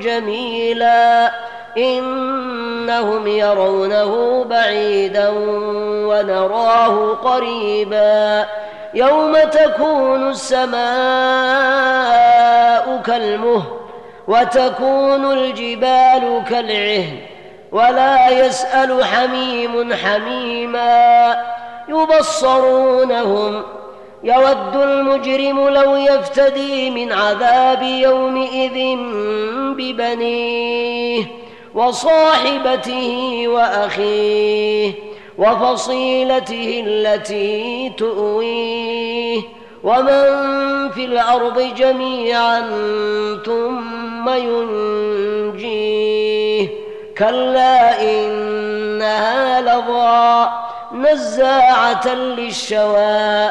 جميلا. إنهم يرونه بعيدا ونراه قريبا. يوم تكون السماء كالمهل وتكون الجبال كالعهن ولا يسأل حميم حميما. يبصرونهم يود المجرم لو يفتدي من عذاب يومئذ ببنيه وصاحبته وأخيه وفصيلته التي تؤويه ومن في الأرض جميعا ثم ينجيه كلا إنها لظى نزاعة للشوى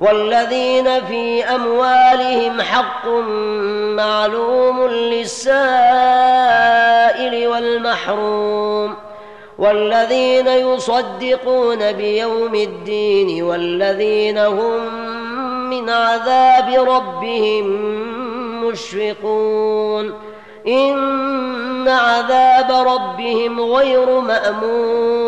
والذين في أموالهم حق معلوم للسائل والمحروم والذين يصدقون بيوم الدين والذين هم من عذاب ربهم مشفقون إن عذاب ربهم غير مأمون